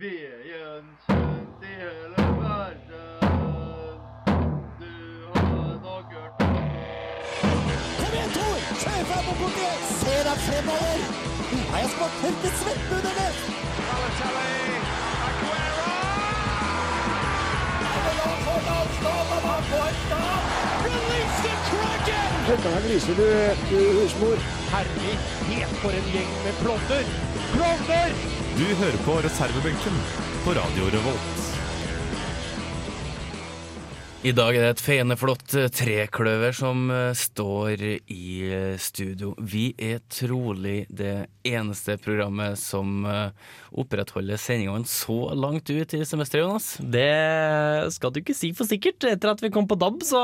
Vi er gjenkjent i hele verden. Du har nok hørt om. Kom igjen, Tor! Kjør fram og bort igjen! Se deg fremover! Nå har jeg smakt tørke svette under det! Du hører på reservebenken på Radio Revolt. I dag er det et feneflott eh, trekløver som eh, står i eh, studio. Vi er trolig det eneste programmet som eh, opprettholder sendingene så langt ut i semesteret, Jonas. Det skal du ikke si for sikkert. Etter at vi kom på DAB, så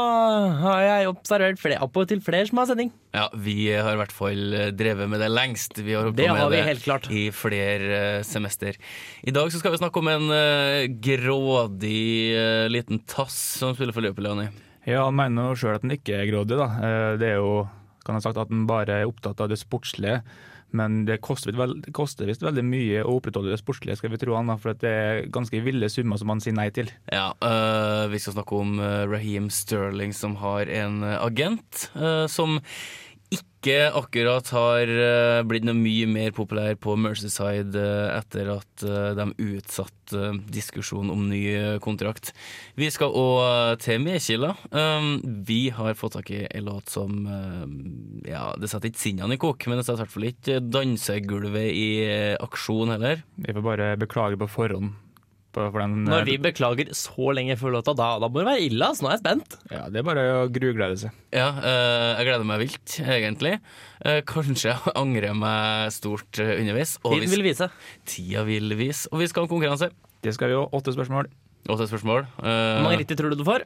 har jeg observert flere, opp og til flere som har sending. Ja, vi har i hvert fall drevet med det lengst. Vi har holdt Det på med det helt klart. i flere eh, semester. I dag så skal vi snakke om en eh, grådig liten tass som spiller for Liverpool, Jonny. Ja, han mener jo sjøl at han ikke er grådig. da. Det er jo, kan jeg sagt, at han bare er opptatt av det sportslige. Men det koster, koster visst veldig mye å opprettholde det sportslige, skal vi tro han for det er ganske ville summer som han sier nei til. Ja, øh, Vi skal snakke om øh, Raheem Sterling, som har en øh, agent øh, som ikke akkurat har øh, blitt noe mye mer populær på Mercyside øh, etter at øh, de utsatte diskusjonen om ny kontrakt. Vi skal òg til Mekila. Um, vi har fått tak i en låt som Ja, det setter ikke sinnene i kok, men det setter i hvert fall ikke dansegulvet i aksjon heller. Vi får bare beklage på forhånd. For den, Når vi beklager så lenge før låta, da, da må det være ille. Så Nå er jeg spent. ja, det er bare å gruglede seg. Ja, eh, jeg gleder meg vilt, egentlig. Eh, kanskje jeg angrer meg stort eh, underveis. Tiden vil vise. Tida vil vise. Og vi skal ha konkurranse. Det skal vi jo. Åtte spørsmål. Åtte spørsmål. Eh, Hvor mange riktig tror du du får?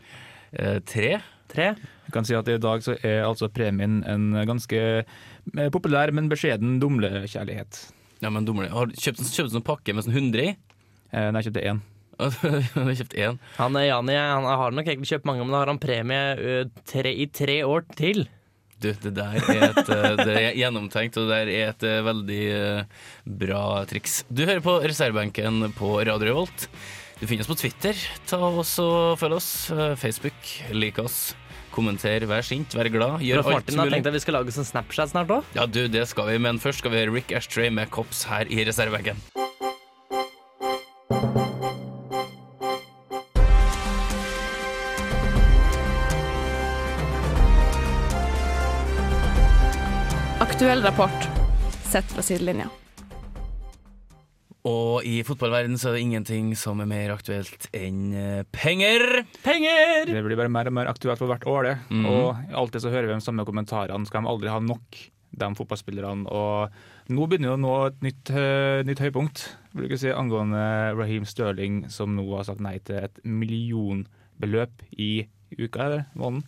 eh, tre. Tre? Jeg kan si at i dag så er altså premien en ganske eh, populær, men beskjeden dumlekjærlighet. Ja, men dumle. Har du kjøpt, kjøpt en pakke med sånn 100 i? Eh, Nei, jeg kjøpte én. Du har kjøpt én. Han eh, Jani han har nok egentlig kjøpt mange, men da har han premie tre, i tre år til. Du, det der er et eh, Det er gjennomtenkt, og det der er et eh, veldig eh, bra triks. Du hører på reservebenken på Radio Revolt. Du finner oss på Twitter. Ta oss og Følg oss. Eh, Facebook. Lik oss. Kommenter. Vær sint, vær glad. Gjør Rolf alt Martin har mulig. tenkt at vi skal lage sånn Snapchat snart òg. Ja, du, det skal vi, men først skal vi høre Rick Ashtray med Cops her i reservebenken. Rapport sett fra sidelinja. Og i fotballverden så er det ingenting som er mer aktuelt enn eh, penger. Penger! Det blir bare mer og mer aktuelt for hvert år, det. Mhm. Og alltid så hører vi de samme kommentarene. Skal de aldri ha nok, de fotballspillerne? Og nå begynner jo å nå et nytt, hø- nytt høypunkt, vil du ikke si, angående Raheem Sterling, som nå har sagt nei til et millionbeløp i uka, eller måneden.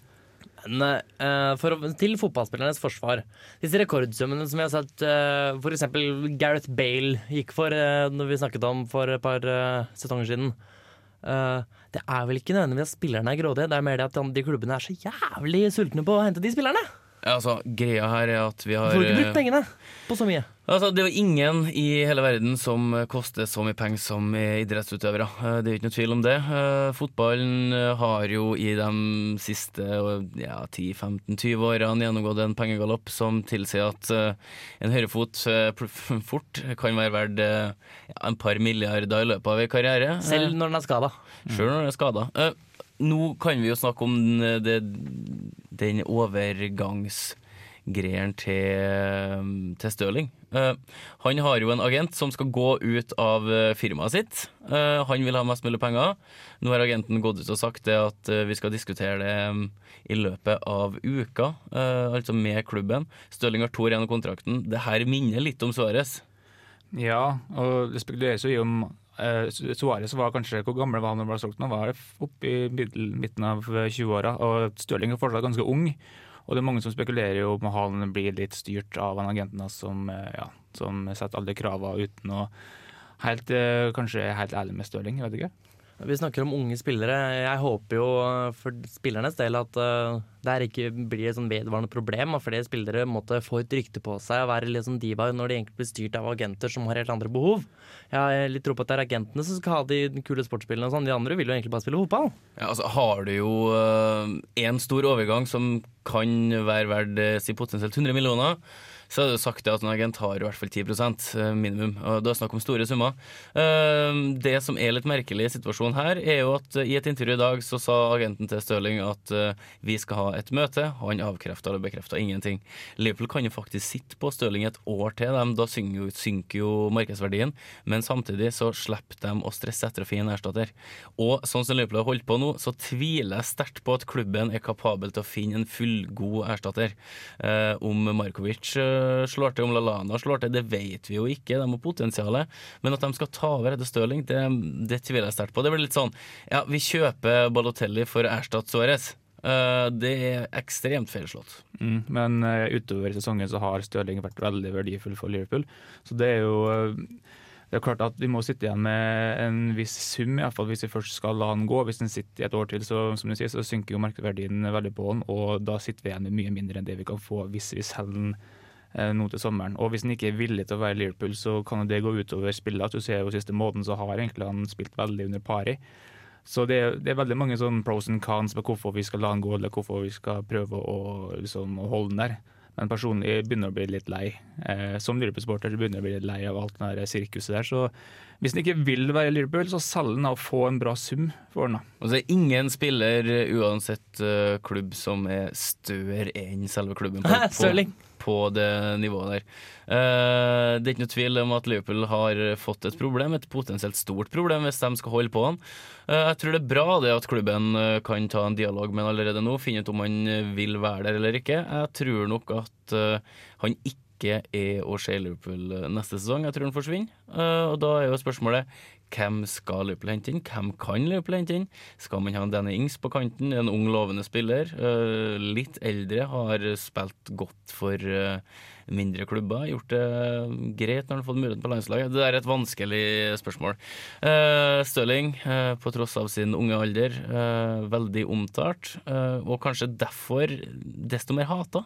Men uh, for, til fotballspillernes forsvar. Disse rekordsummene som vi har sett uh, f.eks. Gareth Bale gikk for uh, når vi snakket om for et par uh, sesonger siden. Uh, det er vel ikke nødvendigvis at spillerne er grådige, det er mer det at de klubbene er så jævlig sultne på å hente de spillerne. Altså, greia her er at vi har Får ikke brukt eh, pengene på så mye. Altså, Det er jo ingen i hele verden som koster så mye penger som idrettsutøvere. Eh, Det er jo ikke noe tvil om det. Eh, Fotballen eh, har jo i de siste ja, 10-15-20 årene gjennomgått en pengegalopp som tilsier at eh, en høyrefot eh, fort kan være verdt eh, ja, en par milliarder i løpet av en karriere. Selv når den er skada. Selv når den er skada. Nå kan vi jo snakke om den, det, den overgangsgreien til, til Støling. Uh, han har jo en agent som skal gå ut av eh, firmaet sitt. Uh, han vil ha mest mulig penger. Nå har agenten gått ut og sagt det at uh, vi skal diskutere det um, i løpet av uka, eh, altså med klubben. Støling har to igjen av kontrakten. Det her minner litt om Suárez. Ja, og det spekuleres jo i om eh, Suárez var kanskje Hvor gammel var han da han ble solgt? Han var oppe i midten av 20-åra, og Stirling er fortsatt ganske ung. Og det er mange som spekulerer jo om han blir litt styrt av han agenten som, eh, ja, som setter alle kravene uten å helt, eh, kanskje helt ærlig med Stirling. Vet ikke. Vi snakker om unge spillere. Jeg håper jo eh, for spillernes del at uh, det ikke blir et sånn vedvarende problem. At flere spillere måtte få et rykte på seg og være litt sånn diva når de egentlig blir styrt av agenter som har helt andre behov. Jeg har litt tro på at det er agentene som skal ha de kule sportsspillene og sånn. De andre vil jo egentlig bare spille fotball. Ja, altså, har du jo én stor overgang som kan være verdt si potensielt 100 millioner så er det jo sagt at en agent har i hvert fall 10 eh, minimum. og Det er snakk om store summer. Eh, det som er litt merkelig i situasjonen her, er jo at i et intervju i dag så sa agenten til Stirling at eh, vi skal ha et møte. Han avkrefta eller bekrefta ingenting. Liverpool kan jo faktisk sitte på Stirling et år til, dem. da synker jo, markedsverdien. Men samtidig så slipper de å stresse etter å finne erstatter. Og sånn som Liverpool har holdt på nå, så tviler jeg sterkt på at klubben er kapabel til å finne en fullgod erstatter. om Markovic slår til, om Lalana slår til, det vet vi jo ikke. De har potensialet. Men at de skal ta over etter Stirling, det, det tviler jeg sterkt på. Det blir litt sånn ja, vi kjøper Balotelli for å erstatte Suárez. Uh, det er ekstremt feilslått. Mm, men uh, utover sesongen så har Stirling vært veldig verdifull for Liverpool. Så det er jo det er klart at Vi må sitte igjen med en viss sum, i hvert fall hvis vi først skal la han gå. Hvis den sitter i et år til, så, som du sier, så synker jo markedsverdien veldig på han, og da sitter vi igjen med mye mindre enn det vi kan få hvis vi selger Eh, nå til sommeren. Og Hvis han ikke er villig til å være Liverpool, så kan det gå utover spillet. Du ser jo siste måten så har egentlig han spilt veldig under pari. Så det er, det er, veldig mange sånn pros and cons på hvorfor vi skal la han gå, eller hvorfor vi skal prøve å, liksom, holde han der. Men personlig begynner å bli litt lei. Eh, som Liverpool-sporter begynner jeg å bli litt lei av alt det sirkuset der. Så hvis han ikke vil være Liverpool, så selger han og få en bra sum for han. Og så er ingen spiller, uansett uh, klubb, som er større enn selve klubben. På, på, på det nivået der. Uh, det er ikke noe tvil om at Liverpool har fått et problem, et potensielt stort problem, hvis de skal holde på han. Uh, jeg tror det er bra det at klubben kan ta en dialog med han allerede nå, finne ut om han vil være der eller ikke. Jeg tror nok at uh, han ikke er å se Liverpool neste sesong. Jeg tror han forsvinner. Og da er jo spørsmålet hvem skal Liverpool hente inn? Hvem kan Liverpool hente inn? Skal man ha en Danny Ings på kanten? En ung, lovende spiller. Uh, litt eldre, har spilt godt for mindre klubber. Gjort det greit når han har fått muligheten på landslaget. Det er et vanskelig spørsmål. Stirling, på tross av sin unge alder, veldig omtalt, og kanskje derfor desto mer hata.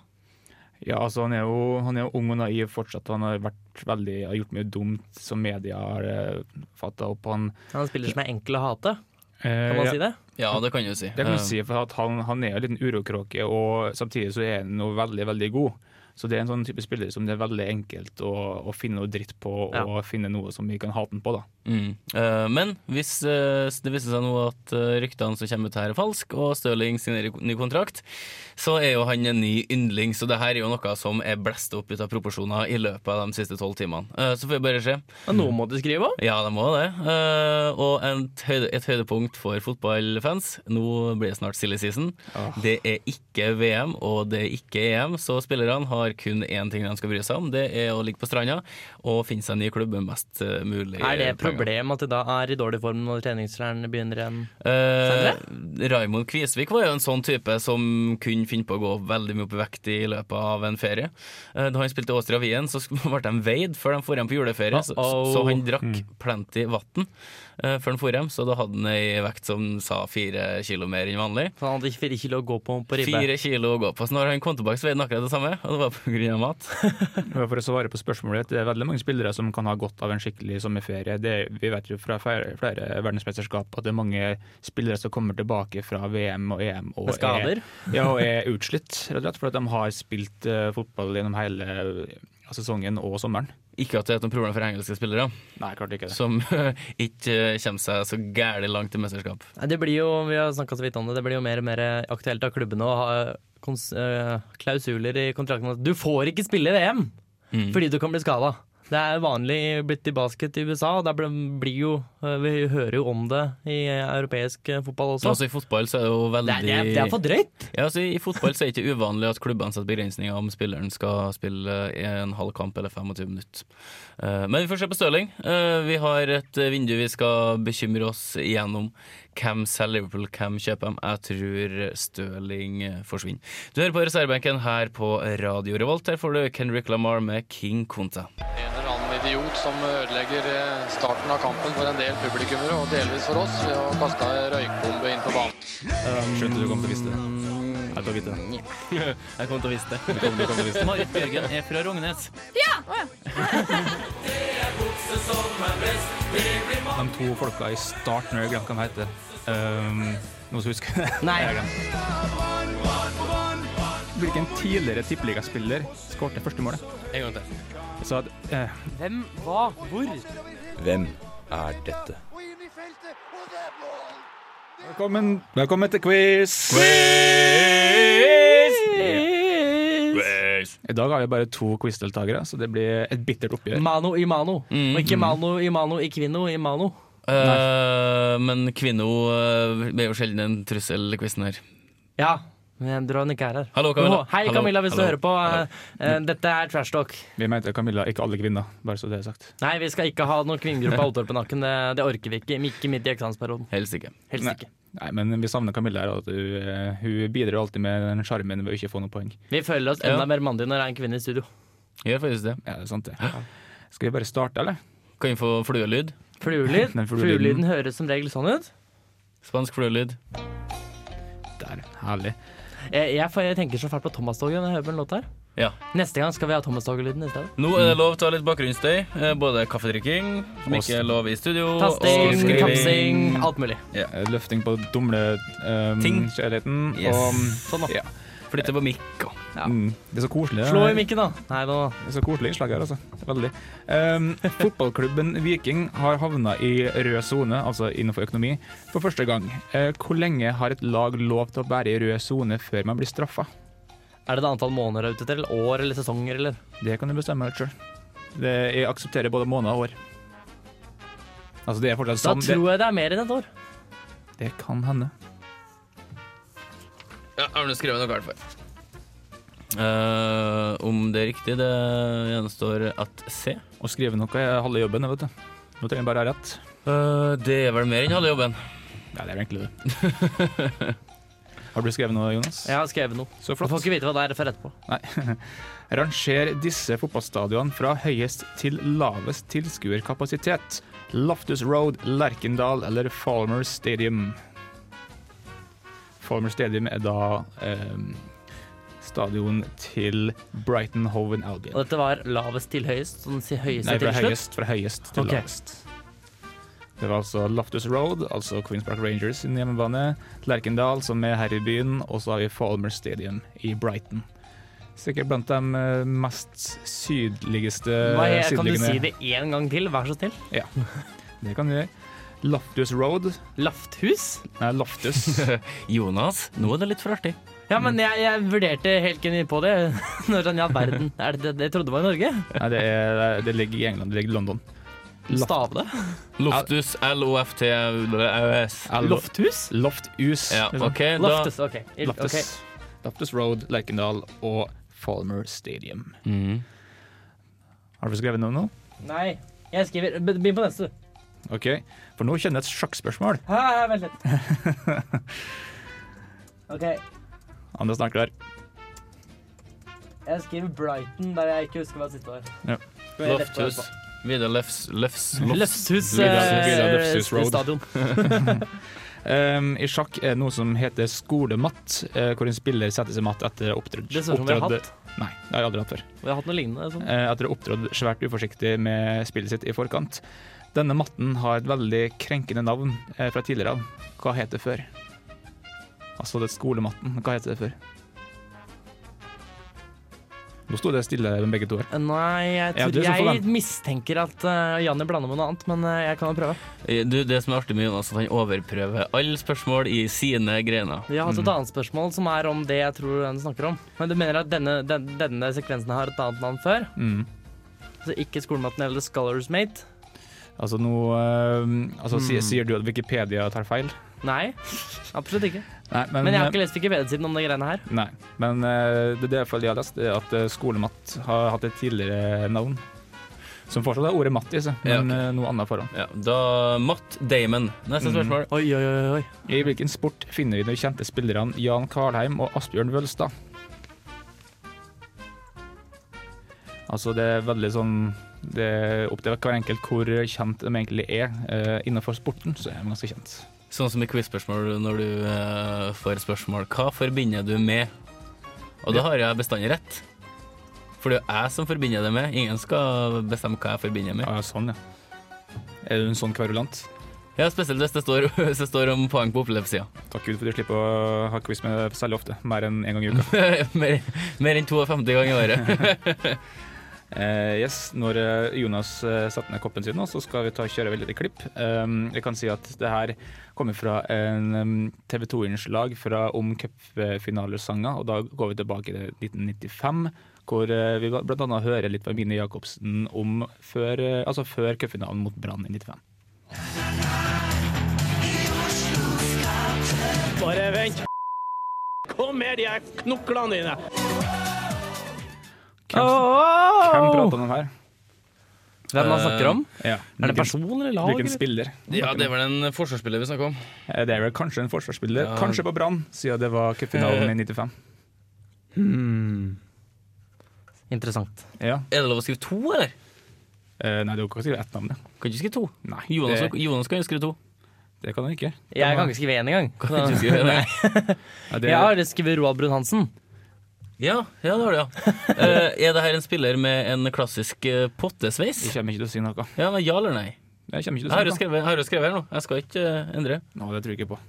Ja, altså han er, jo, han er jo ung og naiv fortsatt. Han har, veldig, har gjort mye dumt som media har uh, eh, fatta opp. Han, han spiller som er enkel å hate? Kan man ja. si det? Ja, det kan du si. Det kan du si, for han, han, er en liten urokråke, og samtidig så er han veldig, veldig god. Så det er en sånn type spiller som det er veldig enkelt å, å finne noe dritt på, ja. og finne noe som vi kan hate den på. da. Mm. Uh, men hvis uh, det viser seg nå at uh, ryktene som kommer ut her er falsk, og Stirling signerer ny kontrakt, så er jo han en ny yndling. Så det her er jo noe som er blæst opp ut av proporsjoner i løpet av de siste tolv timene. så får vi bare se. Nå må du skrive? Ja, de må det. og et, høyde, et, høydepunkt for fotballfans. Nå blir det snart silly season. Oh. Det er ikke VM, og det er ikke EM, så spillerne har kun én ting de skal bry seg om. Det er å ligge på stranda og finne seg en ny klubb med mest eh, mulig Er det et problem at de da er i dårlig form når treningsleiren begynner igjen eh, Raymond Kvisvik var jo en sånn type som kunne finne på å gå veldig mye opp i vekt i løpet av en ferie. Eh, da han spilte Åstra Wien, så ble de veid før de dro hjem på juleferie, uh -oh. så, så, han drakk mm. plenty vann før han for hjem. Så da hadde han ei vekt som sa fire kilo mer enn vanlig. Så han hadde ikke fire kilo å gå på på ribbe? Fire kilo å gå på. Så når han kom tilbake, så veide han akkurat det samme. Og det var pga. mat. For å svare på spørsmålet, det er veldig mange spillere som kan ha godt av en skikkelig sommerferie. Det, vi vet jo fra flere, flere, verdensmesterskap at det er mange spillere som kommer tilbake fra VM og EM og, er, ja, og er, utslitt, rett og slett, fordi de har spilt uh, fotball gjennom hele sesongen og sommeren. Ikke at det er noe problem for engelske spillere, Nei, klart ikke det. som ikke kommer seg så gærent langt i mesterskap. Det blir jo, vi har så vidt om det, det blir jo mer og mer aktuelt av klubbene å ha Eh, klausuler i kontrakten at du får ikke spille i VM mm. fordi du kan bli skada. Det er vanlig blitt i basket i USA. og blir jo, eh, Vi hører jo om det i europeisk eh, fotball også. Altså I fotball så er det jo veldig Det er, det er for drøyt! Ja, altså I fotball så er det ikke uvanlig at klubbene setter begrensninger om spilleren skal spille en halv kamp eller 25 minutter. Men vi får se på Stirling. Vi har et vindu vi skal bekymre oss igjennom. Hvem selger Liverpool, hvem kjøper dem? Jeg tror Stirling forsvinner. Du hører på reservebenken her på Radio Revolt. Her får du Kendrick Lamar med King Conta. En eller annen idiot som ødelegger eh, starten av kampen for en del publikummere, og delvis for oss, ved å kaste ei røykbombe inn på banen. Skjønte du kom til å vise det. Jeg kom til å vite det. Jeg kom til å vise det. Marit Bjørgen er fra Rognes. De to folka i starten, jeg glemte hva de heter. Um, noen som husker det? Nei. Jeg. Hvilken tidligere tippeligaspiller skårte første målet? En gang til. Så at, eh, Hvem, hva, hvor? Hvem er dette? velkommen, velkommen til quiz! I dag har vi bare to quizdeltakere, så det blir et bittert oppgjør. Mano i mano. Og ikke mano i mano i kvinno i mano. Uh, men Kvinno uh, blir jo sjelden en trussel i quizen her. Ja, men ikke er her. Hallo, Camilla. Oh, Hei, Hallo, Camilla, hvis hallo, du hører på. hallo. eh, dette er Trash Talk. Vi mente Camilla, ikke alle kvinner, bare så det er sagt. Nei, vi skal ikke ha noen kvinnegruppe av Altorp i nakken. Det, det orker vi ikke. Ikke midt i eksamensperioden. Helst ikke. Helst ikke. Nei, men vi savner Camilla her. At hun, eh, hun bidrar alltid med den sjarmen ved å ikke få noen poeng. Vi føler oss Ja. enda mer mandige når det er en kvinne i studio. Gjør faktisk det. Ja, det er sant det. Skal vi bare starte, eller? Kan vi få fluelyd? Fluelyd. Fluelyden høres som regel sånn ut. Spansk fluelyd. Der, herlig. Jeg, jeg, jeg tenker så fælt på Thomas-toget når jeg hører på en låt her. Ja. Neste gang skal vi ha Thomas-toget-lyden i stedet. Nå er det lov til å ha litt bakgrunnsstøy. eh, Både kaffedrikking, som ikke er lov i studio, Tasting, og skriving. Kapsing, alt mulig. Ja. Løfting på dumle um, Ting. kjærligheten. Yes. Og Sånn, da. ja. Flytte på mikk og Ja. mm, det er så koselig. Slå i mikken, da. Nei, da. Det er så koselig innslag her, altså. Veldig. Um, fotballklubben Viking har havna i rød sone, altså innenfor økonomi, for første gang. Uh, hvor lenge har et lag lov til å være i rød sone før man blir straffa? Er det et antall måneder ute til? Eller år eller sesonger, eller? Det kan du bestemme sjøl. Jeg aksepterer både måneder og år. Altså, det er fortsatt Da sånn. Tror jeg det er mer enn et år. det kan hende. Ja, har du skrevet noe galt for? Eh, om det er riktig, det gjenstår at se. Å skrive noe er halve jobben, det, vet du. Nå trenger jeg bare å ha rett. Eh, det er vel mer enn halve jobben. Ja, det er egentlig det. Har du skrevet noe, Jonas? Jeg har skrevet noe. Så Du flott. får ikke vite hva det er før etterpå. Nei. Ranger disse fotballstadionene fra høyest til lavest tilskuerkapasitet. Loftus Road, Lerkendal eller Falmer Stadium. Falmer Stadium er da eh, stadion til Brighton Hove and Albion. Og dette var lavest til høyest, sånn si høyeste Nei, fra til høyest, fra høyest til okay. lavest. Det var altså Loftus Road, altså Queens Park Rangers sin hjemmebane. Lerkendal, som er her i byen. Og så har vi Falmer Stadium i Brighton. Sikkert blant de eh, mest sydligste Hva kan du si det én gang til, vær så snill? Det kan du gjøre. Loftus Road. Lafthus? Nei, Loftus. Jonas, nå er det litt for artig. Ja, men jeg, jeg vurderte helt genuint på det. Når sånn, ja, verden, er det det jeg trodde var i Norge? Nei, det, er, det ligger i England. Det ligger i London. Loft- Stav det? Loftus, L-O-F-T-U-S. Lofthus? Lofthus. Ja, liksom. OK, da Loftus, OK. Loftus. ok. Loftus Road, Lerkendal og Falmer Stadium. mm. Har du skrevet noe nå? Nei, jeg skriver Begynn på neste. OK. For nå kjenner jeg et sjakkspørsmål. Hæ, vent litt. OK, Anders er der. klar. jeg skriver Brighton der jeg ikke husker hva siste var. Ja. Lofthus. Vidar Løfshus stadion. Um, I sjakk er det noe som heter skolematt, uh, hvor en spiller setter seg matt etter å opptrådt Det ser ut som vi har hatt. Nei, det har jeg aldri hatt før. Vi har hatt noe lignende. Sånn. Uh, etter å ha opptrådt svært uforsiktig med spillet sitt i forkant. Denne matten har et veldig krenkende navn uh, fra tidligere av. Hva het det før? Altså det skolematten. Hva het det før? Nå sto det stille med begge to her. Nei, jeg, tror, ja, jeg mistenker at uh, Janni blander med noe annet, men uh, jeg kan jo prøve. Eh, Du, det som er artig med Jonas, at han overprøver alle spørsmål i sine greiner. Vi har hatt et annet spørsmål som er om det jeg tror han snakker om. Men du mener at denne, den, denne sekvensen har et annet navn før? Mm. Altså ikke skolematten eller Scholars Mate? Altså nå uh, altså, sier, Hmm. sier du at Wikipedia tar feil? Nei, absolutt ikke. Nei, men, Men jeg har eh, ikke lest Wikipedia-siden om de greiene her. Nei, men uh, det, det jeg har lest, er at eh, skolematt har hatt et tidligere navn. Som fortsatt er ordet matt i seg, Ja, men ok. eh, noe annet foran. Ja, da Matt Damon. Neste Mm. spørsmål. Oi, oi, oi, oi. I hvilken sport finner vi de kjente spillerne Jan Karlheim og Asbjørn Vølstad? Altså Det er veldig sånn Det er opp til hver enkelt hvor kjent de egentlig er. Uh, innenfor sporten så er de ganske kjent. Sånn som i quiz-spørsmål når du uh, får spørsmål Hva forbinder du med? Og da har jeg bestandig rett. For det er jo jeg som forbinder det med. Ingen skal bestemme hva jeg forbinder med. Ja, sånn, ja. Er du en sånn kverulant? Ja, Spesielt hvis det står, hvis det står om poeng på opplevelsessida. Takk Gud for at du slipper å ha quiz med særlig ofte. Mer enn én en gang i uka. mer, mer enn 52 ganger i året. Eh, yes, Når eh, Jonas eh, setter ned koppen sin, nå, så skal vi ta kjøre veldig lite klipp. Um, jeg kan si at det her kommer fra en um, TV 2-innslag fra om cupfinalesanger. Og da går vi tilbake til 1995, hvor vi bl.a. hører litt fra Mine Jacobsen om før, altså før cupfinalen mot Brann i 95. Bare vent. Kom med de her knoklene dine. Hvem, hvem prater om her? Hvem man snakker om? Ja. Er det person eller lag? Hvilken spiller? Ja, det er vel en forsvarsspiller vi snakker om. Eh, Det er vel kanskje en forsvarsspiller. Ja. Kanskje på Brann, siden det var cupfinalen i 95. Hmm. Interessant. Ja. Er det lov å skrive to, eller? Eh, nei, du kan ikke skrive ett navn. Ja. Kan ikke skrive to. Nei, Jonas, det, Jonas kan jo skrive to. det kan han ikke. Jeg kan ikke skrive én engang. Kan ikke skrive det. Ja, det, Jeg har skrevet Roald Brun-Hansen. Ja, ja, det har du, ja. Eh, er det her en spiller med en klassisk uh, pottesveis? Jeg kommer ikke til å si noe. Ja, men ja eller nei? Jeg kommer ikke Jeg til har å jo si noe. skrevet, jeg har jo skrevet her nå. Jeg skal ikke eh, endre. Nå, det tror jeg ikke på.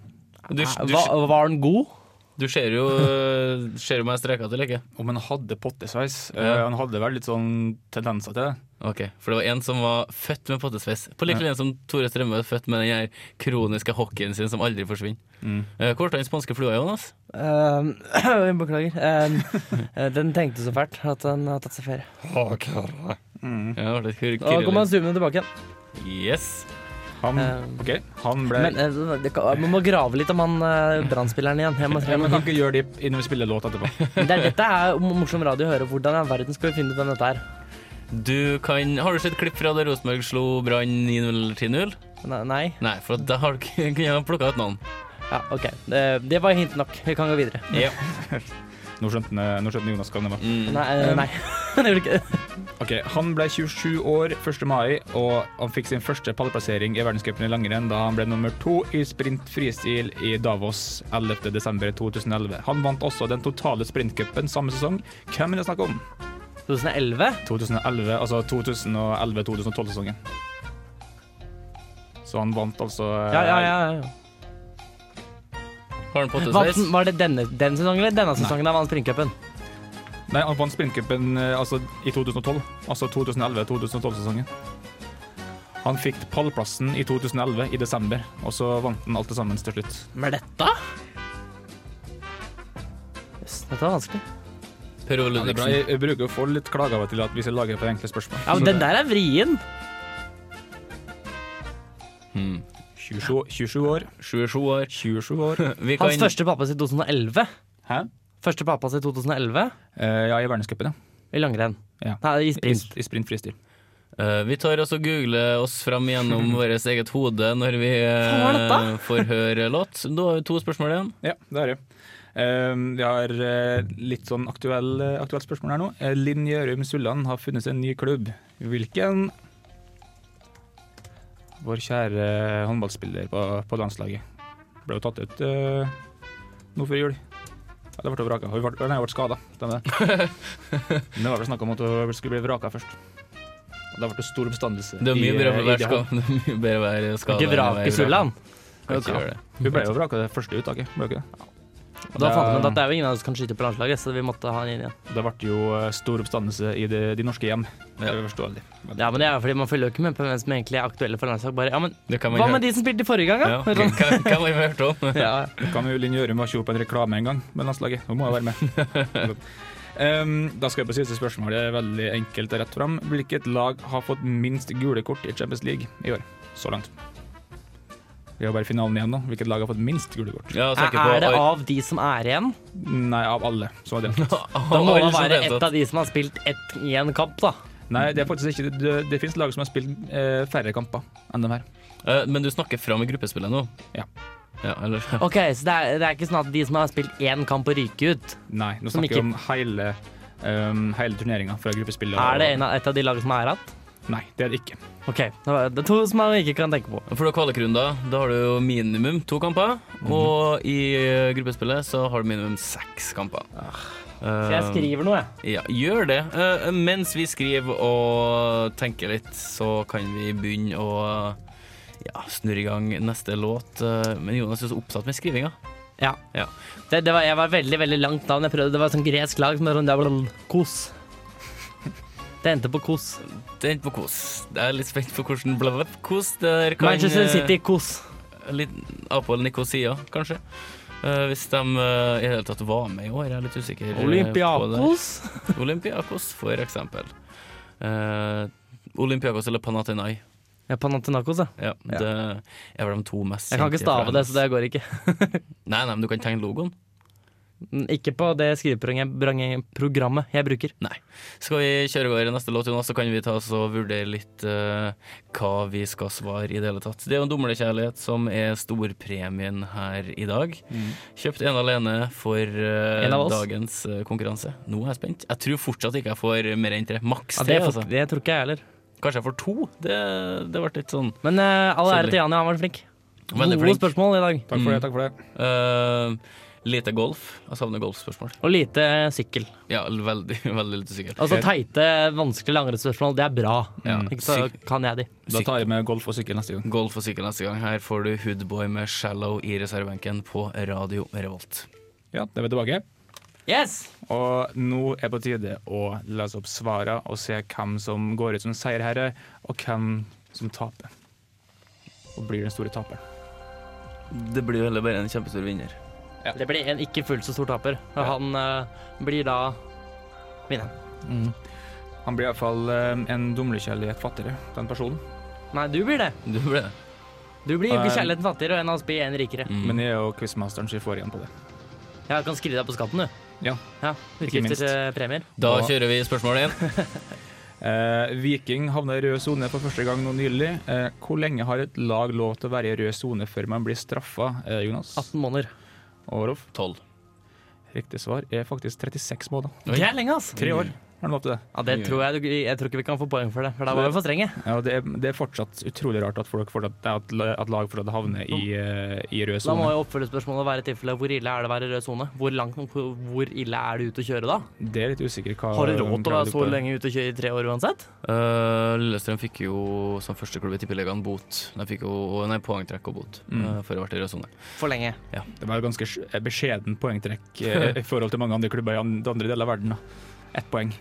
Du, du, Var, var den god? Du ser jo eh, Ser jo meg streka til eller ikke? Om han hadde pottesveis eh, Ja. Han hadde vel litt sånn tendenser til det. Ok, For det var en som var født med pottesveis. På lik Ja. som Tore Strømme er født med den her kroniske hockeyen sin som aldri forsvinner. Mm. Uh, Hvor ble den spanske flua, Jonas? Um, beklager. Um, eh, den tenkte så fælt at den har tatt seg ferie. Mm. Ja, det var litt Da kommer han zoomende tilbake igjen. Yes. Han, Eh, ok, han ble Men eh, det kan, man må grave litt om han uh, brannspilleren igjen. Jeg må, ja, men Kan ikke gjøre det innen vi spiller låt etterpå. det er, dette er morsom radio å høre. Hvordan i all verden skal vi finne ut hvem dette er? Du kan, har du sett klipp fra da Rosenborg slo Brann 9-0 eller 10-0? Nei? Nei, for da har du ikke- plukka ut noen. Ja, OK. Det, det var hint nok. Vi kan gå videre. Ja. Nå skjønte, nå skjønte Jonas hva det var. Mm. Nei. eh, nei. det gjorde ikke det. Ok, Han ble 27 år 1. mai, og han fikk sin første pallplassering i verdenscupen i langrenn da han ble nummer to i sprint fristil i Davos 11. desember 2011. Han vant også den totale sprintcupen samme sesong. Hvem er det snakk om? 2011? 2011, altså 2011-2012-sesongen. Så han vant altså Ja, ja, ja. ja. Har han Vant, pottesveis? var det denne, den sesongen eller denne sesongen han vant sprintcupen? Nei, han vant sprintcupen eh, altså, i 2012. Altså 2011-2012-sesongen. Han fikk pallplassen i 2011, i desember, og så vant han alt det sammen til slutt. Men dette? Jøss, dette var vanskelig. Per Ole Ja, det er bra. Ludvigsen. Jeg, jeg bruker å få litt klager av og til at hvis jeg lager for enkle spørsmål. Ja, men Den der er vrien. Hmm. 27, 27 år. 27 år. 27 år. Vi kan, Hans første pappa i 2011. Hæ? Første pappa i 2011 Eh, ja, i verdenscupen, ja. i langrenn. Ja. Nei, i I, sprint. I sprint fristil. Eh, vi tar også og googler oss fram gjennom vårt eget hode når vi eh, Hva var dette? får høre låt. Da har vi to spørsmål igjen. Ja, det er det. Eh, vi har eh, litt sånn aktuell, eh, aktuelt spørsmål her nå. Eh, Linn Gjørum Sulland har funnet seg en ny klubb. Hvilken? Vår kjære håndballspiller på, på landslaget. Ble jo tatt ut uh, nå før jul. Ja, det ble vraka. Hun ble, nei, ble skada. Stemmer det. det var vel snakk om at hun skulle bli vraka først. Og det ble stor oppstandelse. Det er mye bedre å eh, være ska- være skada. Ikke vrake Sulland. Hun ble jo vraka det første uttaket. Ble hun ikke det? Da fant vi ut at det er jo ingen av oss som kan skyte på landslaget, så vi måtte ha han inn igjen. Det ble jo eh, stor oppstandelse i de, de norske hjem. Det er forståelig. Men- Ja, men det er jo fordi man følger jo ikke med på hvem som egentlig er aktuelle for landslag. Bare, ja, men Det kan man Hva gjøre. med de som spilte forrige gang, Ja, da? kan, kan, kan man jo hørt om. Ja, Kan jo Linn Gjørum å kjøpe en reklame en gang med landslaget. Hun må jo være med. um, da skal jeg på siste spørsmål. Det er veldig enkelt og rett fram. Hvilket lag har fått minst gule kort i Champions League i år? Så langt. Vi har bare finalen igjen da. Hvilket lag har fått minst gule kort? Ja, er, på Er det av de som er igjen? Nei, av alle som har delt. Da må det være deltatt. et av de som har spilt ett i en kamp, da. Nei, det er faktisk ikke Det, det finnes lag som har spilt eh, færre kamper enn de her. Eh, Men du snakker fram i gruppespillet nå? Ja. Ja, eller Ok, Så det er, det er ikke sånn at de som har spilt én kamp og ryker ut Nei, nå snakker vi ikke- om hele um, hele turneringa fra gruppespillet. Er det en av, et av de lagene som er igjen? Nei, det er det ikke. OK. Det er to som man ikke kan tenke på. For du har kvalikrunder, da har du jo minimum to kamper. Og i eh, gruppespillet så har du minimum seks kamper. Så jeg skriver noe, jeg. Ja, gjør det. Eh, mens vi skriver og tenker litt, så kan vi begynne å ja, snurre i gang neste låt. Eh, Men Jonas er så opptatt med skrivinga. Ja. Ja. Det, det var, jeg var veldig veldig langt navn. Jeg prøvde, det var et sånn gresk lag som var sånn kos. Det endte på kos. Det endte på kos. Jeg er litt spent på hvordan blablabla kos der kan Manchester eh, City, kos. Litt Apol Nikosia, kanskje. Uh, hvis de uh, i det hele tatt var med i år, jeg er litt usikker. Olympiakos. Olympiakos, for eksempel. Uh, Olympiakos eller Panathinaikos. Ja, Panathinaikos, ja. Ja, Ja. det er vel de to mest Jeg kan ikke stave det, så det går ikke. Nei, nei, men du kan tegne logoen. Mm, Ikke på det skriveprogrammet jeg bruker. Nei. Skal vi kjøre over i neste låt, Jonas, så kan vi ta oss og vurdere litt uh, hva vi skal svare i det hele tatt. Det er jo dumlekjærlighet som er storpremien her i dag. Kjøpt ene alene for uh, En av oss. dagens uh, konkurranse. Nå er jeg spent. Jeg tror fortsatt ikke jeg får mer enn tre. Maks tre, det, altså. det tror ikke jeg heller. Kanskje jeg får to. Det, det ble litt sånn Men uh, all ære til Jani, han var flink. Gode spørsmål i dag. Takk for Mm. det. takk for det. Eh, lite golf. Jeg savner golfspørsmål. Og lite sykkel. Ja, veldig, veldig lite sykkel. Altså teite, vanskelige langrennsspørsmål, det er bra. Ja. Ikke så kan jeg de. Da tar jeg med golf og sykkel neste gang. Golf og sykkel neste gang. Her får du Hoodboy med 'Shallow' i reservebenken på Radio Revolt. Ja, det er vi tilbake. Yes! Og nå er på tide å lese opp svarene og se hvem som går ut som seierherre, og hvem som taper. Og blir den store taperen. Det blir jo heller bare en kjempestor vinner. Det blir en ikke fullt så stor taper. Og Han eh, blir da vinneren. Mm. Han blir iallfall uh, en dumlekjærlighet fattigere, den personen. Nei, du blir det. Du blir det. Du blir Eh, kjærligheten fattigere, og en av oss blir en rikere. Mm. Men jeg er jo quizmasteren, så får igjen på det. Ja, du kan skrive deg på skatten, du. Ja, Ja, Ikke minst. Utgifter til premier. Da Og- kjører vi spørsmål inn. Eh, Viking havna i rød sone for første gang nå nylig. Eh, hvor lenge har et lag lov til å være i rød sone før man blir straffa, eh, Jonas? 18 måneder. Og Rolf? 12. Riktig svar er faktisk 36 måneder. Det er lenge, altså. Tre år har han lov til det. Ja, det tror jeg, jeg tror ikke vi kan få poeng for det, for da var vi for strenge. Ja, det, er, det er fortsatt utrolig rart at, folk fortsatt, at, at lag fortsatt havner i, eh, i rød Da må sone. jo oppfølgingsspørsmålet være i tilfelle hvor ille er det å være i rød sone? Hvor, langt- hvor, ille er det ute å kjøre da? Det er litt usikker hva Har du råd til å være så lenge ute å kjøre i tre år uansett? Uh, Lillestrøm fikk jo som første klubb i Tippeligaen bot. De fikk jo nei, poengtrekk og bot Mm. uh, for å ha vært i rød sone. For lenge. Det var et ganske beskjeden poengtrekk i forhold til mange andre klubber i andre deler av verden. da. Ett poeng.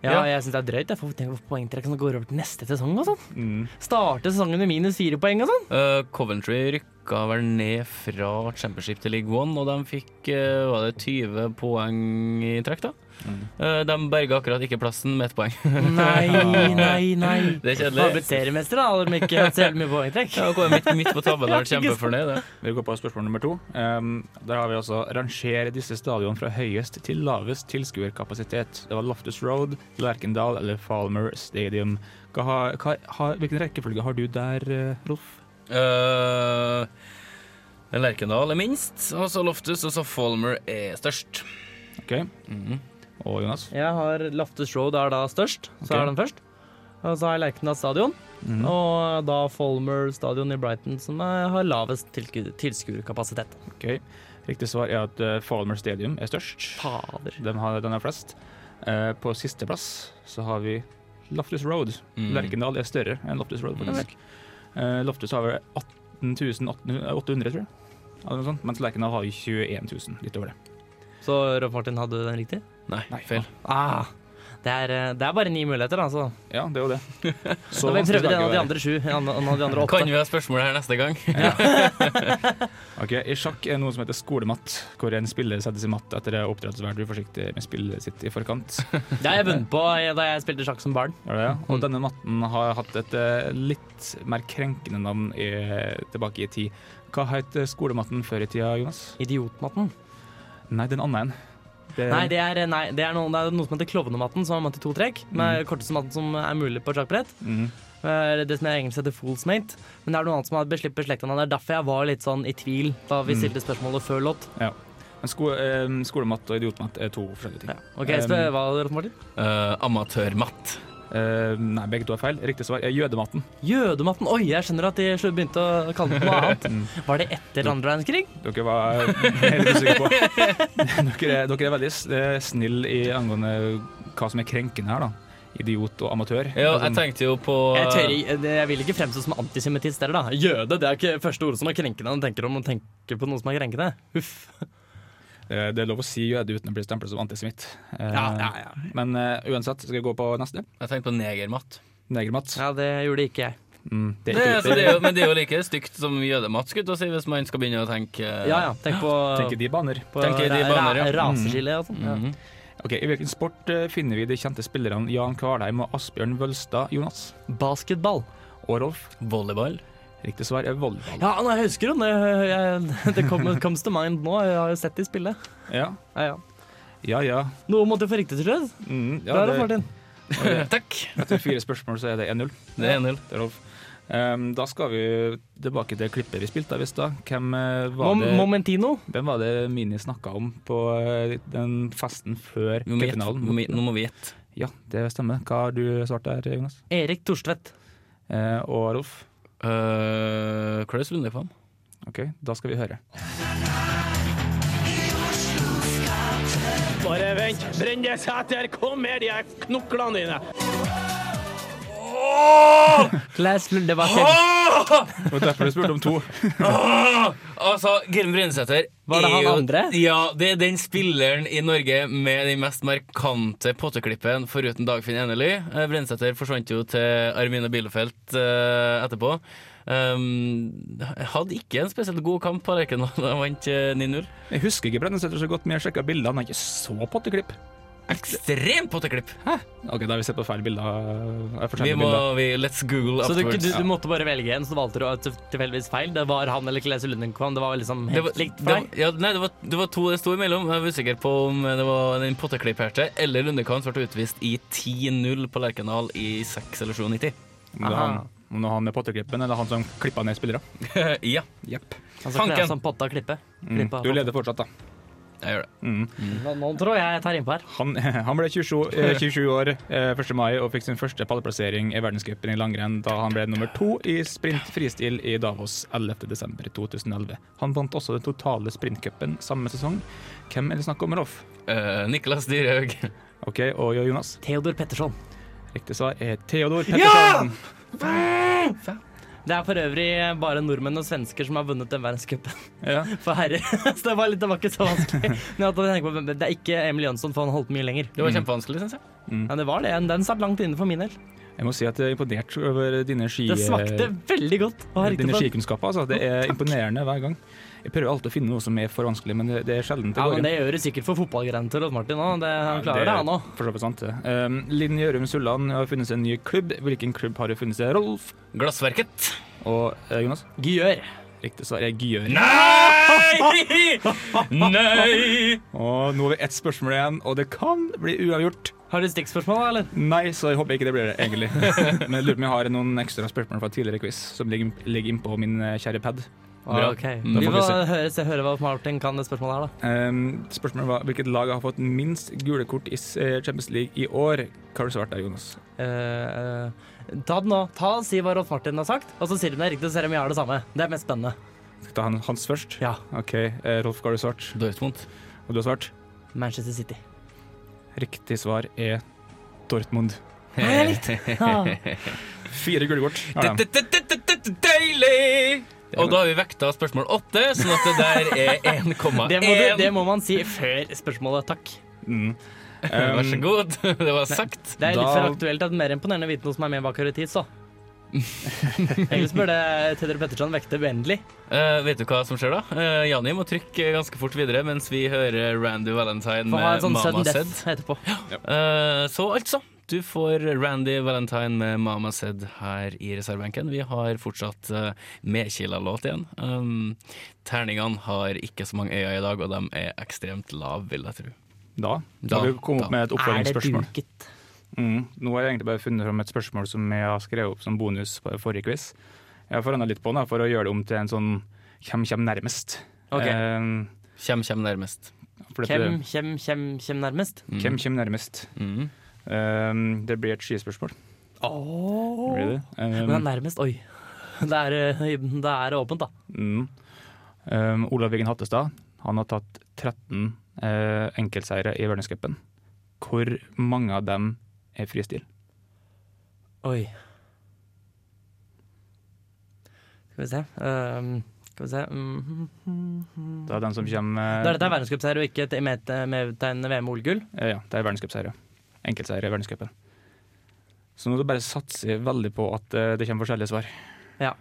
Ja, jeg syns det er drøyt. Jeg får tenke på poengtrekk som går over til neste sesong og sånn. Mm. Starte sesongen med minus fire poeng og sånn. Uh, Coventry rykka vel ned fra Championship til League One, og de fikk uh, var det 20 poeng i trekk, da. Mm. De berga akkurat ikke plassen med ett poeng. Nei, nei, nei. Det er kjedelig. blitt seriemester, da. Hadde de ikke hatt så mye poengtrekk. Ja, går midt, midt på tabellen og er kjempefornøyd. Vi går på spørsmål nummer to. Um, der har vi altså rangere disse stadionene fra høyest til lavest tilskuerkapasitet. Det var Loftus Road, Lerkendal eller Falmer Stadium. Hva hva, hva, hvilken rekkefølge har du der, eh, Rolf? Uh, Lerkendal er minst, og så Loftus, og så Falmer er størst. Ok, Mhm. Og Jonas? Jeg har Loftus Road er da størst, så okay. er den først. Og så har jeg Lerkendal stadion, mm. og da Folmer stadion i Brighton, som er, har lavest tilsku- tilskuerkapasitet. Okay. Riktig svar er at uh, Folmer Stadium er størst. Fader. Den har den er flest. Uh, på sisteplass så har vi Loftus Road. Mm. Lerkendal er større enn Loftus Road, faktisk. Uh, Loftus har vel 18 800, tror jeg. Eller noe sånt. Mens Lerkendal har 21 000, litt over det. Så Rolf Martin, hadde du den riktig? Nei, Nei, feil. Ah, det, er, eh, det er bare ni muligheter, altså. Ja, det er jo det. Så da vil vi prøve en av de andre sju. En av de andre åtte. Kan vi ha spørsmål her neste gang? Ok, I sjakk er noe som heter skolematt, hvor en spiller settes i matt etter å ha oppdratt svært uforsiktig med spillet sitt i forkant. Det har jeg vunnet på eh, da jeg spilte sjakk som barn. Ja, det, ja? Og denne matten har hatt et eh, litt mer krenkende navn i, tilbake i tid. Hva het skolematten før i tida, Jonas? Idiotmatten. Nei, den andre en. Det, Nei, det er, nei, det er, noe, det er noe som heter klovnematten, som er matt i to trekk. Med korteste matten som er mulig på et sjakkbrett. Mhm. Eh, Det som er engelsk heter fool's mate. Men det er noe annet som har beslipper slektene Det er derfor jeg var litt sånn i tvil da vi Mm. stilte spørsmålet før låt. Men sko, eh, skolematt og idiotmatt er to forskjellige ting. Ok, spør hva, Rolf Martin? Uh, amatørmatt. Eh, nei, begge to er feil. Riktig svar er jødematten. Jødematten. Oi, jeg skjønner at de begynte å kalle det noe annet. Mm. Var det etter andre verdenskrig? Dere var helt usikre på. Dere er, dere er veldig eh, snille i angående hva som er krenkende her, da. Idiot og amatør. Ja, Altså, jeg tenkte jo på Jeg, tør, jeg vil ikke fremstå som antisemittist heller, da. Jøde det er ikke første ordet som er krenkende når man tenker om å tenke på noe som er krenkende. Huff. Det, det er lov å si jøde uten å bli stemplet som antisemitt. Eh, Ja, ja, ja. Men uh, uansett, skal jeg gå på neste? Jeg tenkte på negermatt. Negermatt. Ja, det gjorde ikke jeg. Mm, det Det, ikke så det er jo, men det er jo like stygt som jødematt, skulle si, hvis man skal begynne å tenke Ja ja, tenk på, Tenke de baner. på tenker i de baner, ja. ra- raseskille og sånn. Ja. Mhm. Ok, I hvilken sport eh, finner vi de kjente spillerne Jan Kvalheim og Asbjørn Vølstad, Jonas? Basketball. Og Rolf? Volleyball. Riktig svar er volleyball. Ja, nå, jeg husker den. Det, jeg, det kom, comes to mind nå. Jeg har jo sett de spille. Ja, Ja, ja. ja. ja. Noe måtte jeg få riktig til slutt. Mm, ja Bra, det, Martin. Takk. etter fire spørsmål så er det 1-0 Det er 1-0. til Rolf. Um, da skal vi tilbake til klippet vi spilte av i stad. Hvem eh, var Mom det Momentino. Hvem var det Mini snakka om på eh, den festen før cupfinalen? nå må vi- gjette. Ja, det stemmer. Hva har du svart der, Jonas? Erik Torstvedt. Uh, og Rolf? Uh, Klaus Lundekvam. OK, da skal vi høre. Bare vent. Brende seter, kom med de knoklene dine. Claes Lund, det var. Det var derfor du spurte om to. Altså, Gerim Brynseter Var det han jo- andre? Ja, det er den spilleren i Norge med den mest markante potteklippen, foruten Dagfinn Enely. Uh, Brynæsæter forsvant jo til Armine Bielefeld eh, etterpå. Um, hadde ikke en spesielt god kamp på Lerkendal da han vant eh, 9-0. Jeg husker ikke Brennesæter så godt, men jeg sjekka bildene. Han er ikke så potteklipp. Ekstremt potteklipp! OK, da har vi sett på feil bilder. Vi må bilder. vi, Let's google Så du, afterwards. du, du måtte bare velge en, så valgte du til- tilfeldigvis feil. Det var han eller Klese Lundekvam. Det var liksom Det var, helt likt for deg. ja, nei, det, var, det var to det sto imellom. Jeg var usikker på om det var den potteklipperte eller Lundekvam som ble utvist i 10-0 på Lerkendal i 6 eller 97. Om det er han, med potteklippen, eller han som klippa ned spillere. ja, Yep. Han som som potta klippe. Mm. Du leder fortsatt, da. Jeg gjør det. Mm. Nå, nå tror jeg jeg tar innpå her. Han, han ble 27, eh, 27 år eh, 1. mai og fikk sin første pallplassering i verdenscupen i langrenn da han ble nummer to i sprint fristil i Davos 11.12.2011. Han vant også den totale sprintcupen samme sesong. Hvem er det snakk om, Rolf? Uh, Niklas Dyrhaug. OK, og Jonas? Theodor Petterson. Riktig svar er Theodor Petterson. Det er for øvrig bare nordmenn og svensker som har vunnet den verdenscupen Ja. for herrer. Så det var, litt, det var ikke så vanskelig. På, det er ikke Emil Jønsson, for han holdt mye lenger. Det var kjempevanskelig, syns jeg. Ja, det var det. Den satt langt inne for min del. Jeg må si at jeg er imponert over dine ski... Det smakte veldig godt. å ha riktig Dine skikunnskaper. Altså. Det er imponerende hver gang. Jeg prøver alltid å finne noe som er for vanskelig, men det, det er sjelden det Ja, går men inn. det gjør det sikkert for fotballgreiene til Rolf Martin òg. Han klarer det, han òg. For så vidt sant. Um, Linn Gjørum Sulland har funnet seg en ny klubb. Hvilken klubb har det funnet seg? Rolf Glassverket. og eh, Jonas? Gjør. Riktig svar er Gjør. Nei! Nei! Og nå har vi ett spørsmål igjen, og det kan bli uavgjort. Har du stikkspørsmål, eller? Nei, så jeg håper ikke det blir det, egentlig. Men jeg lurer på om jeg har noen ekstra spørsmål fra tidligere quiz som ligger, ligger innpå min eh, kjære pad. Bra. Ok. Vi får vi høre, se, høre hva Martin kan det spørsmålet her, da. Um, spørsmålet var hvilket lag har fått minst gule kort i eh, Champions League i år? Hva har du svart der, Jonas? Uh, uh, ta det nå. Ta og Si hva Rolf Martin har sagt, og så sier du det riktig, så ser vi om vi har det samme. Det er mest spennende. Skal jeg ta hans først? Ja. OK. Uh, Rolf, hva har du svart? Dortmund. Og du har svart? Manchester City. Riktig svar er Dortmund. Helt. Ja. Fire gule kort. Deilig! Og da har vi vekta spørsmål åtte, sånn at det der er 1,1. Det, det må man si før spørsmålet. Takk. Mm. Vær så Um, god. Det var sagt. Det er litt Da- for aktuelt at mer imponerende å vite noe som er med bak i tid, så. Ellers burde Tedder Petterson vekte uendelig. Uh, vet du hva som skjer da? Uh, Jani må trykke ganske fort videre mens vi hører Randy Valentine med sånn Mama Said. etterpå. Eh, så altså, du får Randy Valentine med Mama Said her i reservebenken. Vi har fortsatt uh, Medkila-låt igjen. Um, terningene har ikke så mange øyne i dag, og de er ekstremt lave, vil jeg tro. Da, Da, vi komme opp med et Er det oppfølgingsspørsmål. duket? Mm. Nå har jeg egentlig bare funnet fram et spørsmål som jeg har skrevet opp som bonus på forrige quiz. Jeg har forandra litt på den for å gjøre det om til en sånn hvem kommer nærmest. Okay. Eh, Kjem, kjem nærmest. Hvem kjem, kjem, kjem nærmest? Mm. Kjem, kjem nærmest? Mm. Um, det blir et skispørsmål. Blir det? Um, Men nærmest, oi. Det er, eh, det er åpent, da. Mm. Um, Olav Wiggen Hattestad han har tatt 13 uh, enkeltseire i verdenscupen. Hvor mange av dem er fristil? Oi. Skal vi se um, Skal vi se mm, Det er den som kommer Da er dette verdenscupseier og ikke medtegnende med- medtegn VM-OL-gull? Eh, Ja, det er verdenscupseiere. Enkeltseiere i verdenscupen. Så nå bare satser satse veldig på at eh, det kommer forskjellige svar. Ja.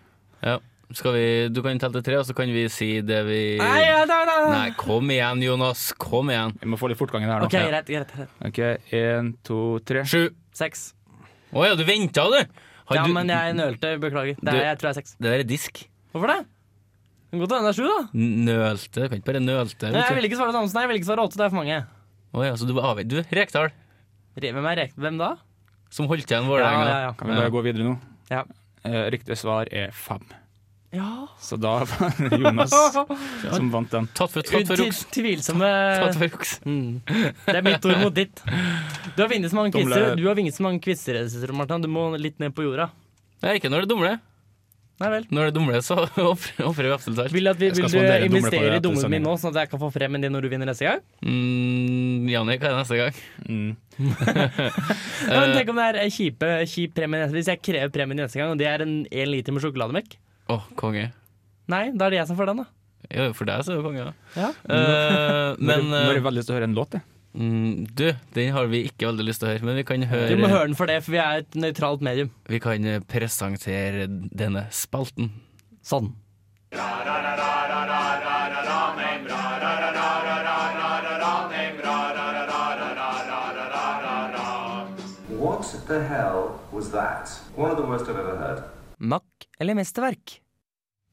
Skal vi, du kan telle til tre, og så kan vi si det vi Nei, ja, da, da. nei. Kom igjen, Jonas. Kom igjen. Vi må få litt fortgang i det her nå. OK, greit. greit, greit. Ok, Én, to, tre. Sju. Seks. Å ja, du venta, du! Har Ja, du- men jeg nølte. Beklager. Det Du- er, jeg tror det er seks. Det der er disk. Hvorfor det? Det kan godt hende det er sju, da. Nølte. Du kan ikke bare nølte. Nei, jeg vil ikke svare Thomsen. Jeg vil ikke svare åtte. Det er for mange. Å ja, så du var avvent. Du, Rekdal, Re- Hvem er Rek... Hvem da? som holdt igjen Vålerenga. ja, ja. Kan vi bare gå videre nå? Ja. Eh, riktig svar er fem. ja. Så da var det Jonas som vant den. Tatt for, tatt for juks. Tvilsomme Tatt for juks. mm. Det er mitt ord mot ditt. Du har vunnet så mange quizer, Du har vunnet så mange quizer, Martin. Du må litt ned på jorda. Det er ikke når det dumler. Nei vel. Når det dumler, så ofrer vi absolutt alt. Vil, at vi, vil du investere i dummen min nå, sånn at jeg kan få frem en din når du vinner neste gang? Mm, Jannik, hva er det neste gang? Mm. Ja, men tenk om det er kjipe, kjip premie Hvis jeg krever premien neste gang, og det er en 1 liter med sjokolademelk? Å, konge. Nei, da er det jeg som får den, da. Jo, for deg så er det konge, da. Ja. Uh, men Nå har du jeg veldig lyst til å høre en låt, jeg. Mm, du, den har vi ikke veldig lyst til å høre, men vi kan høre, Du må høre den for det, for vi er et nøytralt medium. Vi kan presentere denne spalten. Sånn. What the hell was that? One of the worst I've ever heard. Makk eller mesterverk?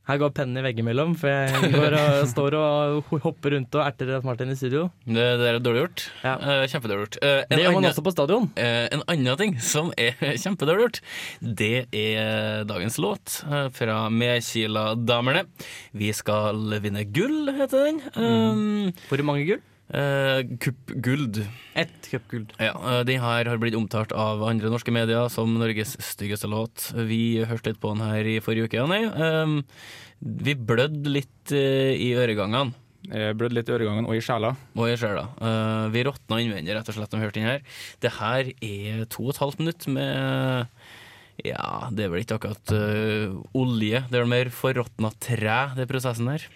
Her går pennen i veggimellom, for jeg går og står og hopper rundt og erter at Martin i studio. Det, det er dårlig gjort. Ja. Eh, kjempedårlig gjort. Eh, en Det gjør man også på stadion. Eh, en annen ting som er kjempedårlig gjort, det er dagens låt fra Medkila-damene. Vi skal vinne gull, heter den. Um, Hvor mange gull? Eh, Kuppguld. Ett kuppguld. Ja, eh, den her har blitt omtalt av andre norske medier som Norges styggeste låt. Vi hørte litt på den her i forrige uke. Um, vi blødde litt eh, i øregangene. Blødde litt i øregangen og i sjela. Og i sjela. Uh, vi råtna innvendig, rett og slett, når vi hørte den her. Det her er to og et halvt minutt med Ja, det er vel ikke akkurat eh, olje. Det er mer forråtna tre, det prosessen her.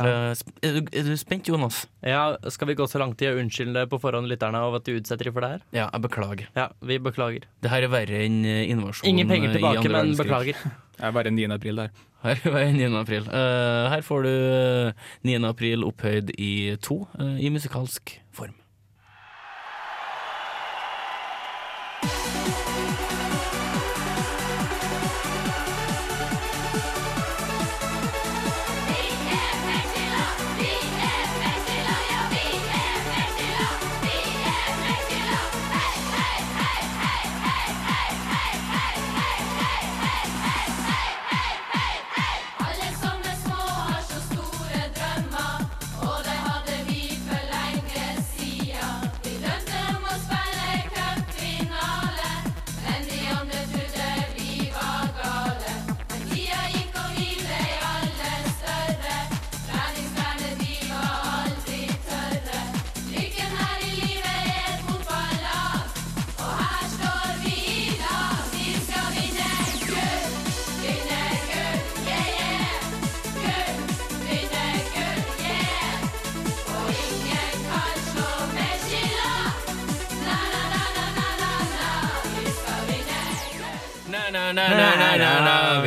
Eh, sp- er, du, er du spent, Jonas? Ja, Skal vi gå så langt i å unnskylde på forhånd lytterne av at du utsetter dem for det her? Ja, jeg beklager. Ja, vi beklager. Det her er verre enn invasjonen Ingen penger eh, tilbake, men beklager. Det er bare 9. april der. Her er 9. april. Uh, her får du eh, 9. april opphøyd i to, uh, i musikalsk form.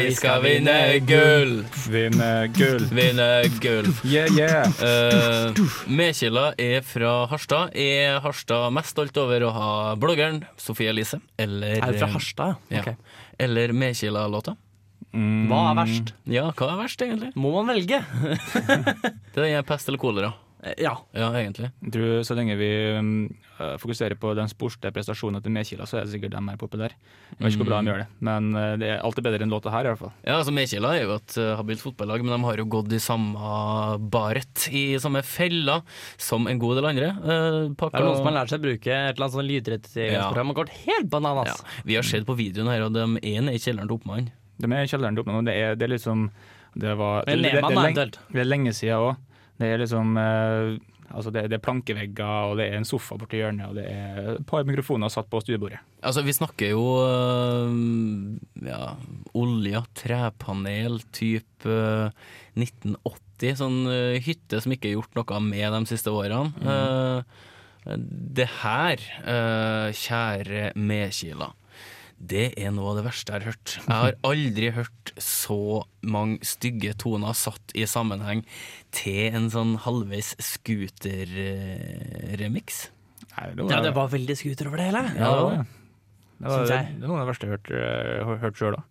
Vi skal vinne gull! Vinne gull. Vinne gull. Yeah, yeah. Uh, Medkilda er fra Harstad. Er Harstad mest stolt over å ha bloggeren Sofie Elise? Eller, Er du fra Harstad? Ja. Okay. Eller Medkilda-låta? Hva er verst? Ja, hva er verst, egentlig? Må man velge? Det er pest eller kolera. Ja. Ja, egentlig. Jeg tror Så lenge vi um, eh, fokuserer på den sportslige prestasjonen til Medkila, så er det sikkert de mer populære. Jeg vet ikke hvor bra de gjør det, men uh, det er alltid bedre enn låta her, i hvert fall. Ja, altså Medkila er jo et uh, habilt fotballag, men de har jo gått i samme baret, i samme fella, som en god del andre. Uh, Det er noen som har lært seg å bruke et eller annet sånn lydrettighetsprogram og gått helt bananas. Ja, vi har sett på videoen her, og de er nede i kjelleren til Oppmann. De er i kjelleren til Oppmann, og det er, det er liksom det var, det, det, det, det, er lenge, det er lenge siden òg. Det er liksom eh, Altså det, det er plankevegger, og det er en sofa borti hjørnet, og det er et par mikrofoner satt på stuebordet. Altså, vi snakker jo øh, ja, olja, trepanel, type øh, 1980. Sånn øh, hytte som ikke er gjort noe med de siste årene. Eh, det her, kjære medkila, det er noe av det verste jeg har hørt. Jeg har aldri hørt så mange stygge toner satt i sammenheng til en sånn halvveis scooter-remix. Ja, det var veldig scooter over det hele. Ja, det var det. Det, var, det, er noe av det verste jeg har hørt, eh, hørt sjøl, da.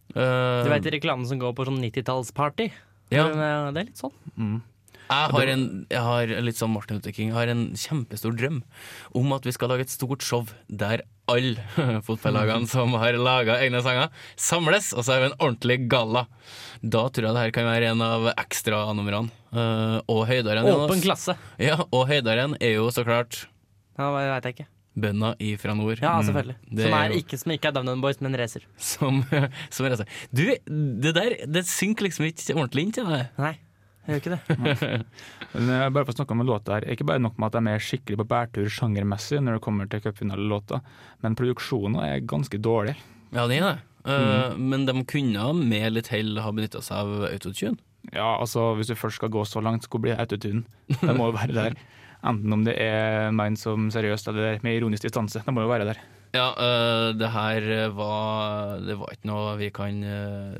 Du vet reklamen som går på sånn 90-tallsparty? Ja. Det er litt sånn. Mm. Jeg har, en, jeg har litt sånn Martin Luther King Jeg har en kjempestor drøm om at vi skal lage et stort show der alle fotballagene som har laga egne sanger, samles, og så har vi en ordentlig galla. Da tror jeg det her kan være en av ekstranumrene. Uh, og høydaren Åpen klasse. Ja, og høydaren er jo så klart Ja, det veit jeg ikke. bønda ifra nord. Ja, selvfølgelig. Det Som er jo- ikke, som ikke er Down Boys, men racer. Som, som racer. Du, det der det synker liksom ikke ordentlig inn til deg. Nei, jeg gjør ikke det. Eh, bare for å snakke om en låt her, Ikke bare nok med at de er skikkelig på bærtur sjangermessig når det kommer til cupfinalelåta, men produksjonen er ganske dårlig. Ja, det er det. Uh, Men de kunne med litt hell ha benytta seg av autotune. Ja, altså Hvis du først skal gå så langt, hvor blir autotune? Det må jo være der. Enten om det er ment som seriøst eller med ironisk distanse. Det må jo være der. Ja, uh, det her var Det var ikke noe vi kan uh,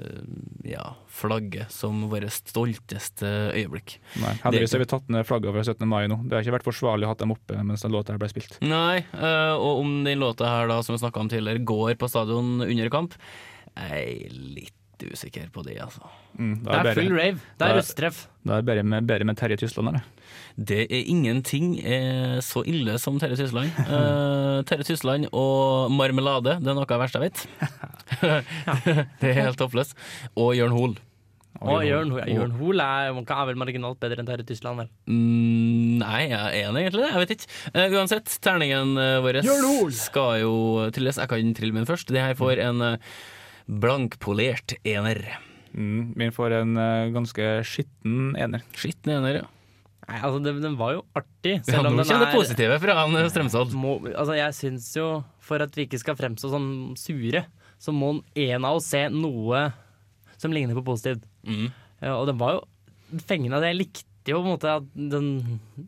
ja, flagge som våre stolteste øyeblikk. Nei, Heldigvis har vi tatt ned flagget over 17. mai nå. Det har ikke vært forsvarlig å ha dem oppe mens den låta her ble spilt. Nei, uh, og om den låta her da, som vi snakka om tidligere, går på stadion under kamp, er litt usikker på det, altså. Mm, Det er full rave. Det er er- Det er bare bedre med, bedre med Terje Tysland det. Det er ingenting eh, så ille som Terje Tysland. Eh, Terje Tysland og marmelade, det er noe av det verste jeg vet. det er helt toppløst. Og Jørn Hoel. Og Jørn, Jørn Hoel er, er vel marginalt bedre enn Terje Tysland, vel? Mm, nei, jeg er enig egentlig det. Jeg vet ikke. Uh, uansett, terningen uh, vår skal jo trilles. Jeg kan trille min først. Det her får en uh, blankpolert ener. Mm, min får en uh, ganske skitten ener. Skitten ener, ja. Nei, altså, den, den var jo artig, Ja, selv om nå den kommer det er positive fra han eh, Strømsvold. må, altså, Jeg syns jo, for at vi ikke skal fremstå sånn sure, så må en av oss se noe som ligner på positivt. Mm. Ja, og den var jo fengende. Jeg likte jo på en måte at, den,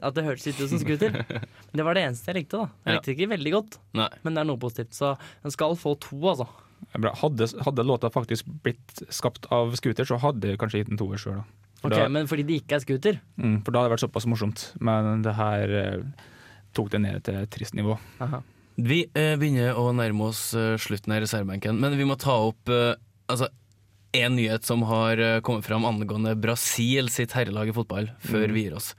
at det hørtes ut som scooter. Men det var det eneste jeg likte. da Jeg likte det ikke veldig godt, Nei. men det er noe positivt. Så den skal få to, altså. Bra. Hadde, hadde låta faktisk blitt skapt av Scooter, så hadde jeg kanskje gitt den toer sjøl. For, Ok, da- Men fordi det ikke er scooter mm, for da hadde det vært såpass morsomt. Men det her eh, tok det ned til et trist nivå. Vi eh, begynner å nærme oss eh, slutten av reservebenken, men vi må ta opp eh, altså, en nyhet som har eh, kommet fram angående Brasil sitt herrelag i fotball, før Mm. vi gir oss.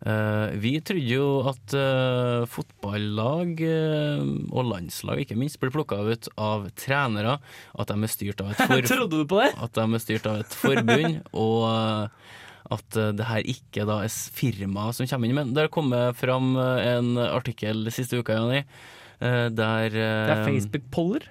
Eh, vi trodde jo at eh, fotballag, eh, og landslag ikke minst, blir plukka ut av trenere. At de er styrt av et, for styrt av et forbund, og at det her ikke da er firma som kommer inn. Men det har kommet fram en artikkel siste uka, Jonny, der Det er Facebook-poller.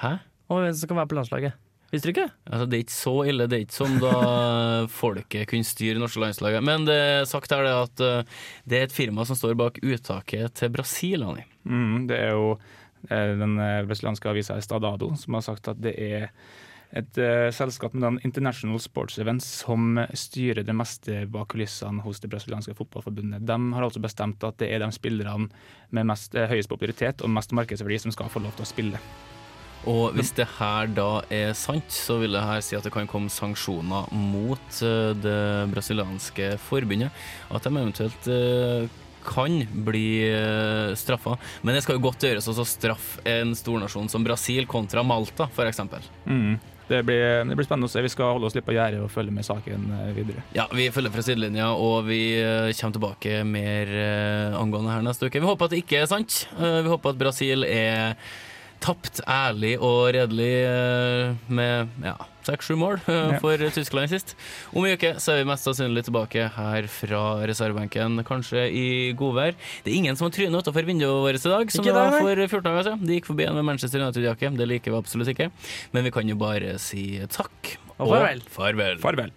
Hæ? Og hvem som kan være på landslaget. Visste du ikke? Altså, det er ikke så ille. Det er ikke som da folket kunne styre norske landslaget. Men det er sagt her det at eh, det er et firma som står bak uttaket til Brasil. Anni. Mm, det er jo eh, den eh, brasilianske avisa Estadado som har sagt at det er et uh, selskap med den International Sports Events som styrer det meste bak kulissene hos det brasilianske fotballforbundet. De har altså bestemt at det er de spillerne med mest, uh, høyest popularitet og mest markedsverdi som skal få lov til å spille. Og hvis det her da er sant, så vil det her si at det kan komme sanksjoner mot eh, det brasilianske forbundet. At de eventuelt eh, kan bli uh, straffa. Men det skal jo godt gjøres å straffe en stornasjon som Brasil kontra Malta, f.eks. Mm. det blir, det blir spennende å se. Vi skal holde oss litt på gjerdet og følge med saken eh, videre. Ja, vi følger fra sidelinja, og vi eh, kommer tilbake mer eh, angående her neste uke. Vi håper at det ikke er sant. Eh, Vi håper at Brasil er tapt ærlig og redelig eh, med ja, seks-sju mål eh, for Tyskland sist. Om en uke så er vi mest sannsynlig tilbake her fra reservebenken, kanskje i godvær. Det er ingen som har trynet utenfor vinduet vårt i dag, som det var for 14 dager siden. De gikk forbi en med Manchester United-jakke. Det liker vi absolutt ikke. Men vi kan jo bare si takk Og farvel. farvel. Farvel.